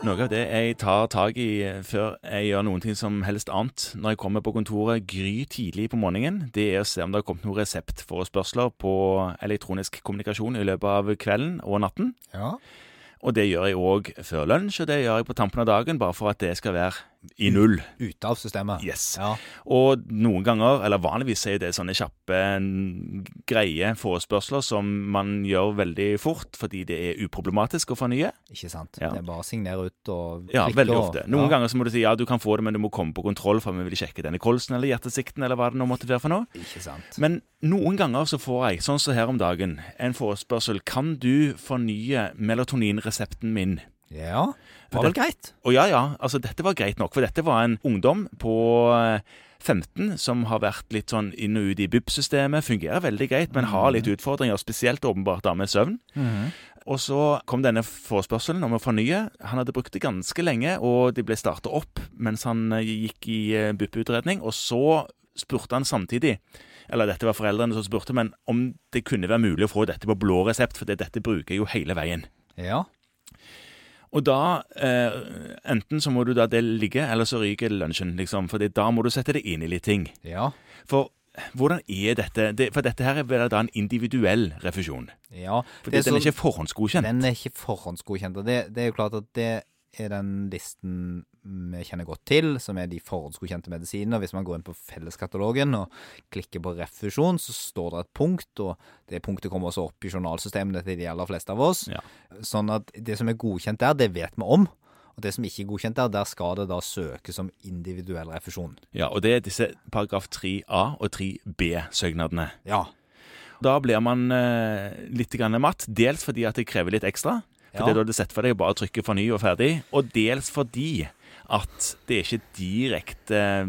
Noe av det jeg tar tak i før jeg gjør noen ting som helst annet når jeg kommer på kontoret gry tidlig på morgenen, det er å se om det har kommet noen reseptforespørsler på elektronisk kommunikasjon i løpet av kvelden og natten. Ja. Og det gjør jeg òg før lunsj, og det gjør jeg på tampen av dagen, bare for at det skal være i null. Ute av systemet. Yes. Ja. Og noen ganger, eller vanligvis er det sånne kjappe, greie forespørsler som man gjør veldig fort fordi det er uproblematisk å fornye. Ikke sant. Ja. Det er bare å signere ut og klikke. Ja, veldig ofte. Noen ja. ganger så må du si ja, du kan få det, men du må komme på kontroll, for vi vil sjekke denne kolsen eller hjertesikten eller hva det nå måtte være for noe. Ikke sant. Men noen ganger så får jeg, sånn som her om dagen, en forespørsel. Kan du fornye melatoninresepten min? Ja. det Var vel greit? Og ja, ja, altså dette var greit nok, for dette var en ungdom på eh, 15 som har vært litt sånn inn og ut i BUP-systemet, fungerer veldig greit, men har litt utfordringer, spesielt åpenbart da med søvn. Og så kom denne forespørselen om å fornye. Han hadde brukt det ganske lenge, og de ble starta opp mens han eh, gikk i eh, BUP-utredning. Og så spurte han samtidig, eller dette var foreldrene som spurte, men om det kunne være mulig å få dette på blå resept, for dette bruker jeg jo hele veien. Ja. Og da eh, Enten så må du da det ligge, eller så ryker lunsjen, liksom. For da må du sette deg inn i litt ting. Ja. For hvordan er dette? Det, for dette her er da en individuell refusjon. Ja. For Det er den er ikke forhåndsgodkjent. Den er ikke forhåndsgodkjent. og Det, det er jo klart at det er den listen vi kjenner godt til, som er de forhåndsgodkjente medisinene. Hvis man går inn på felleskatalogen og klikker på refusjon, så står det et punkt, og det punktet kommer også opp i journalsystemene til de aller fleste av oss. Ja. Sånn at det som er godkjent der, det vet vi om. Og det som ikke er godkjent der, der skal det da søkes om individuell refusjon. Ja, Og det er disse paragraf 3a og 3b-søknadene. Ja. Da blir man eh, litt matt. Dels fordi at det krever litt ekstra. For Ja. det er da det for deg bare trykke 'forny' og ferdig. Og dels fordi at det er ikke direkte eh,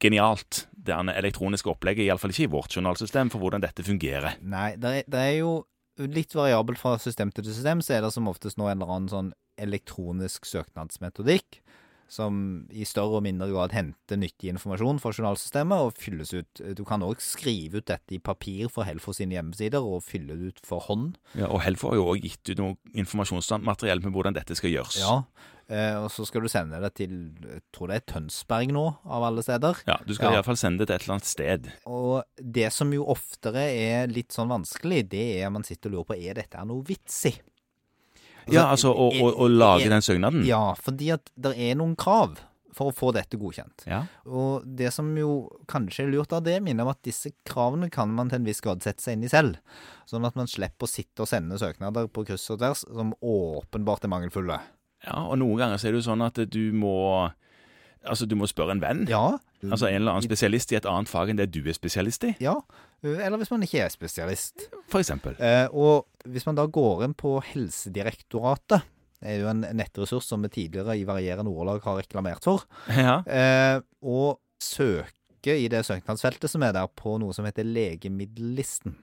genialt, det elektroniske opplegget, iallfall ikke i vårt journalsystem, for hvordan dette fungerer. Nei, det er, det er jo litt variabelt fra system til system, så er det som oftest nå en eller annen sånn elektronisk søknadsmetodikk som i større og mindre grad henter nyttig informasjon fra journalsystemet og fylles ut. Du kan òg skrive ut dette i papir for Helfo sine hjemmesider og fylle det ut for hånd. Ja, og Helfo har jo òg gitt ut noe informasjonsmateriell med hvordan dette skal gjøres. Ja, eh, og så skal du sende det til jeg tror det er Tønsberg nå, av alle steder. Ja, Du skal Ja. iallfall sende det til et eller annet sted. Og det som jo oftere er litt sånn vanskelig, det er at man sitter og lurer på er dette noe vits i. Ja, altså å, å, å lage den søknaden. Ja, fordi at det er noen krav for å få dette godkjent. Ja. Og det som jo kanskje er lurt av det, minner om at disse kravene kan man til en viss grad sette seg inn i selv. Sånn at man slipper å sitte og sende søknader på kryss og tvers som åpenbart er mangelfulle. ja, og noen ganger så er det jo sånn at du må Altså, du må spørre en venn. Ja. Altså en eller annen spesialist i et annet fag enn det du er spesialist i, Ja. Eller hvis man ikke er spesialist. for eksempel. Eh, og hvis man da går inn på Helsedirektoratet, det er jo en nettressurs som vi tidligere i varierende ordelag har reklamert for, Ja. eh, og søker i det søknadsfeltet som er der på noe som heter Legemiddellisten,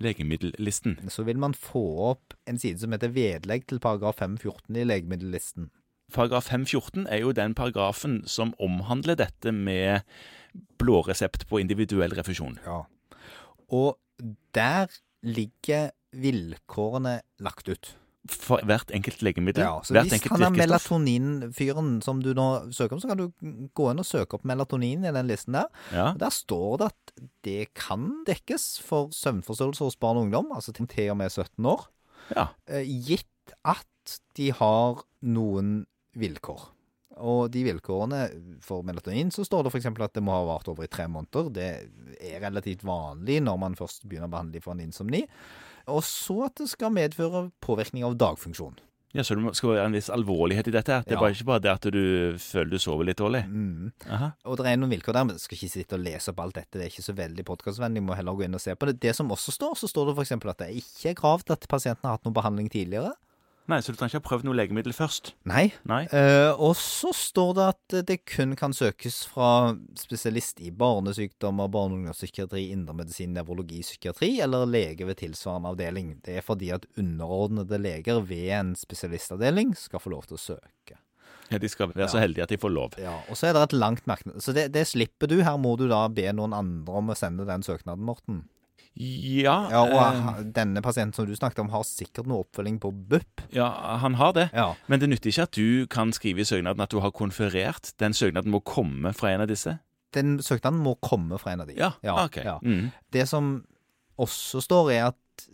Legemiddellisten. så vil man få opp en side som heter vedlegg til paragraf 514 i Legemiddellisten. Paragraf 514 er jo den paragrafen som omhandler dette med blåresept på individuell refusjon. Ja. Og der ligger vilkårene lagt ut. For hvert enkelt legemiddel. Ja, så hvis han er melatoninfyren som du nå søker om, så kan du gå inn og søke opp melatonin i den listen der. Ja. Der står det at det kan dekkes for søvnforstyrrelser hos barn og ungdom, altså til til og med 17 år, ja. eh, gitt at de har noen vilkår. Og de vilkårene for melatonin, så står det f.eks. at det må ha vart over i tre måneder. Det er relativt vanlig når man først begynner å behandle for en insomni. Og så at det skal medføre påvirkning av dagfunksjon. ja, Så det skal være en viss alvorlighet i dette. Det er Ja. bare ikke bare det at du føler du sover litt dårlig. Mm. Og det er noen vilkår der, men jeg skal ikke sitte og lese opp alt dette. Det er ikke så veldig podkastvennlig. Må heller gå inn og se på det. Det som også står, så står det f.eks. at det ikke er krav til at pasienten har hatt noen behandling tidligere. Nei, Så du trenger ikke ha prøvd noe legemiddel først? Nei. Nei? Eh, og så står det at det kun kan søkes fra spesialist i barnesykdommer, barne- og ungdomspsykiatri, indremedisin, nevrologi, psykiatri eller lege ved tilsvarende avdeling. Det er fordi at underordnede leger ved en spesialistavdeling skal få lov til å søke. Ja, De skal være så heldige at de får lov. Ja, Og så er det et langt merknad. Så det, det slipper du. Her må du da be noen andre om å sende den søknaden, Morten. Ja, Ja, og eh, denne pasienten som du snakket om, har sikkert noe oppfølging på BUP. ja, han har det. Ja. Men det nytter ikke at du kan skrive i søknaden at du har konferert. Den søknaden må komme fra en av disse. Den søknaden må komme fra en av de. Ja, Ja, ok. Mm. Det som også står, er at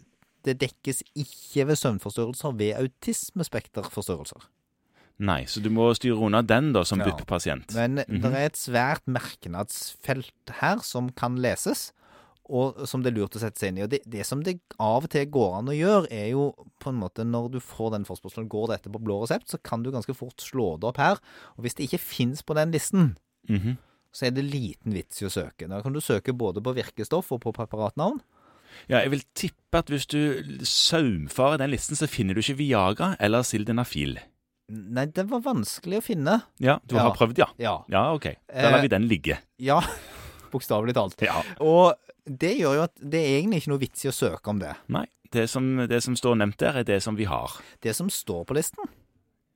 det dekkes ikke ved søvnforstyrrelser ved autismespekterforstyrrelser. Nei, så du må styre unna den da, som Ja. BUP-pasient. Men Mhm. det er et svært merknadsfelt her som kan leses, og som det er lurt å sette seg inn i. Og det, det som det av og til går an å gjøre, er jo på en måte når du får den forspørselen, går dette på blå resept, så kan du ganske fort slå det opp her. Og hvis det ikke fins på den listen, Mhm. så er det liten vits i å søke. Da kan du søke både på virkestoff og på preparatnavn. Ja, jeg vil tippe at hvis du saumfarer den listen, så finner du ikke Viagra eller Sildenafil. Nei, det var vanskelig å finne. Ja, du Ja. har prøvd, ja? Ja. Ja, ok. Da lar Eh, vi den ligge. Ja, bokstavelig talt. Ja. Og det gjør jo at det er egentlig ikke noe vits i å søke om det. Nei, det som, det som står nevnt der, er det som vi har. Det som står på listen,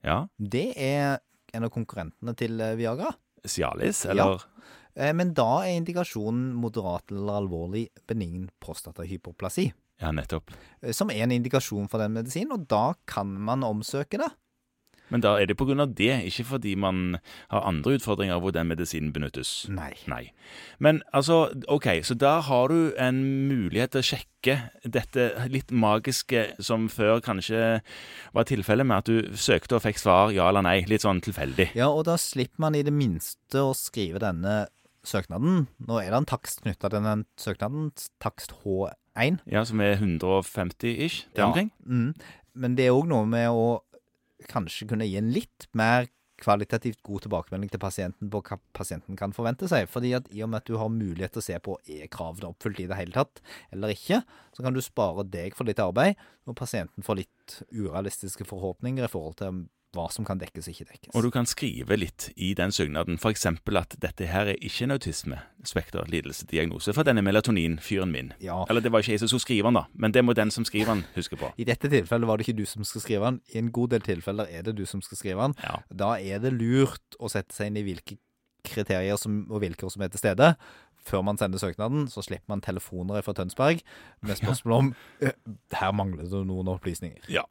Ja. det er en av konkurrentene til eh, Viagra. Cialis, eller Ja. Men da er indikasjonen moderat eller alvorlig benign prostatahypoplasi. Ja, nettopp. eh, Som er en indikasjon for den medisinen, og da kan man omsøke det. Men da er det av det, ikke fordi man har andre utfordringer hvor den medisinen benyttes. Nei. Nei. Men altså, OK, så da har du en mulighet til å sjekke dette litt magiske som før kanskje var tilfellet med at du søkte og fikk svar ja eller nei, litt sånn tilfeldig. Ja, og da slipper man i det minste å skrive denne søknaden. Nå er det en takst knytta til den søknaden, takst H1. Ja, som er 150-ish, der omkring. Mm. Men det er òg noe med å kanskje kunne gi en litt mer kvalitativt god tilbakemelding til pasienten på hva pasienten kan forvente seg. Fordi at i og med at du har mulighet til å se på er kravene oppfylt i det hele tatt eller ikke, så kan du spare deg for litt arbeid, og pasienten får litt urealistiske forhåpninger i forhold til hva som kan dekkes og ikke dekkes. Og du kan skrive litt i den søknaden, f.eks. at dette her er ikke en autisme-spekterlidelsediagnose, for denne melatonin-fyren min. Ja. Eller det var ikke jeg som skulle skrive den, da, men det må den som skriver den, huske på. I dette tilfellet var det ikke du som skal skrive den. I en god del tilfeller er det du som skal skrive den. Ja. Da er det lurt å sette seg inn i hvilke kriterier som, og vilkår som er til stede. Før man sender søknaden, så slipper man telefoner fra Tønsberg med spørsmål om eh, her mangler det noen opplysninger. ja.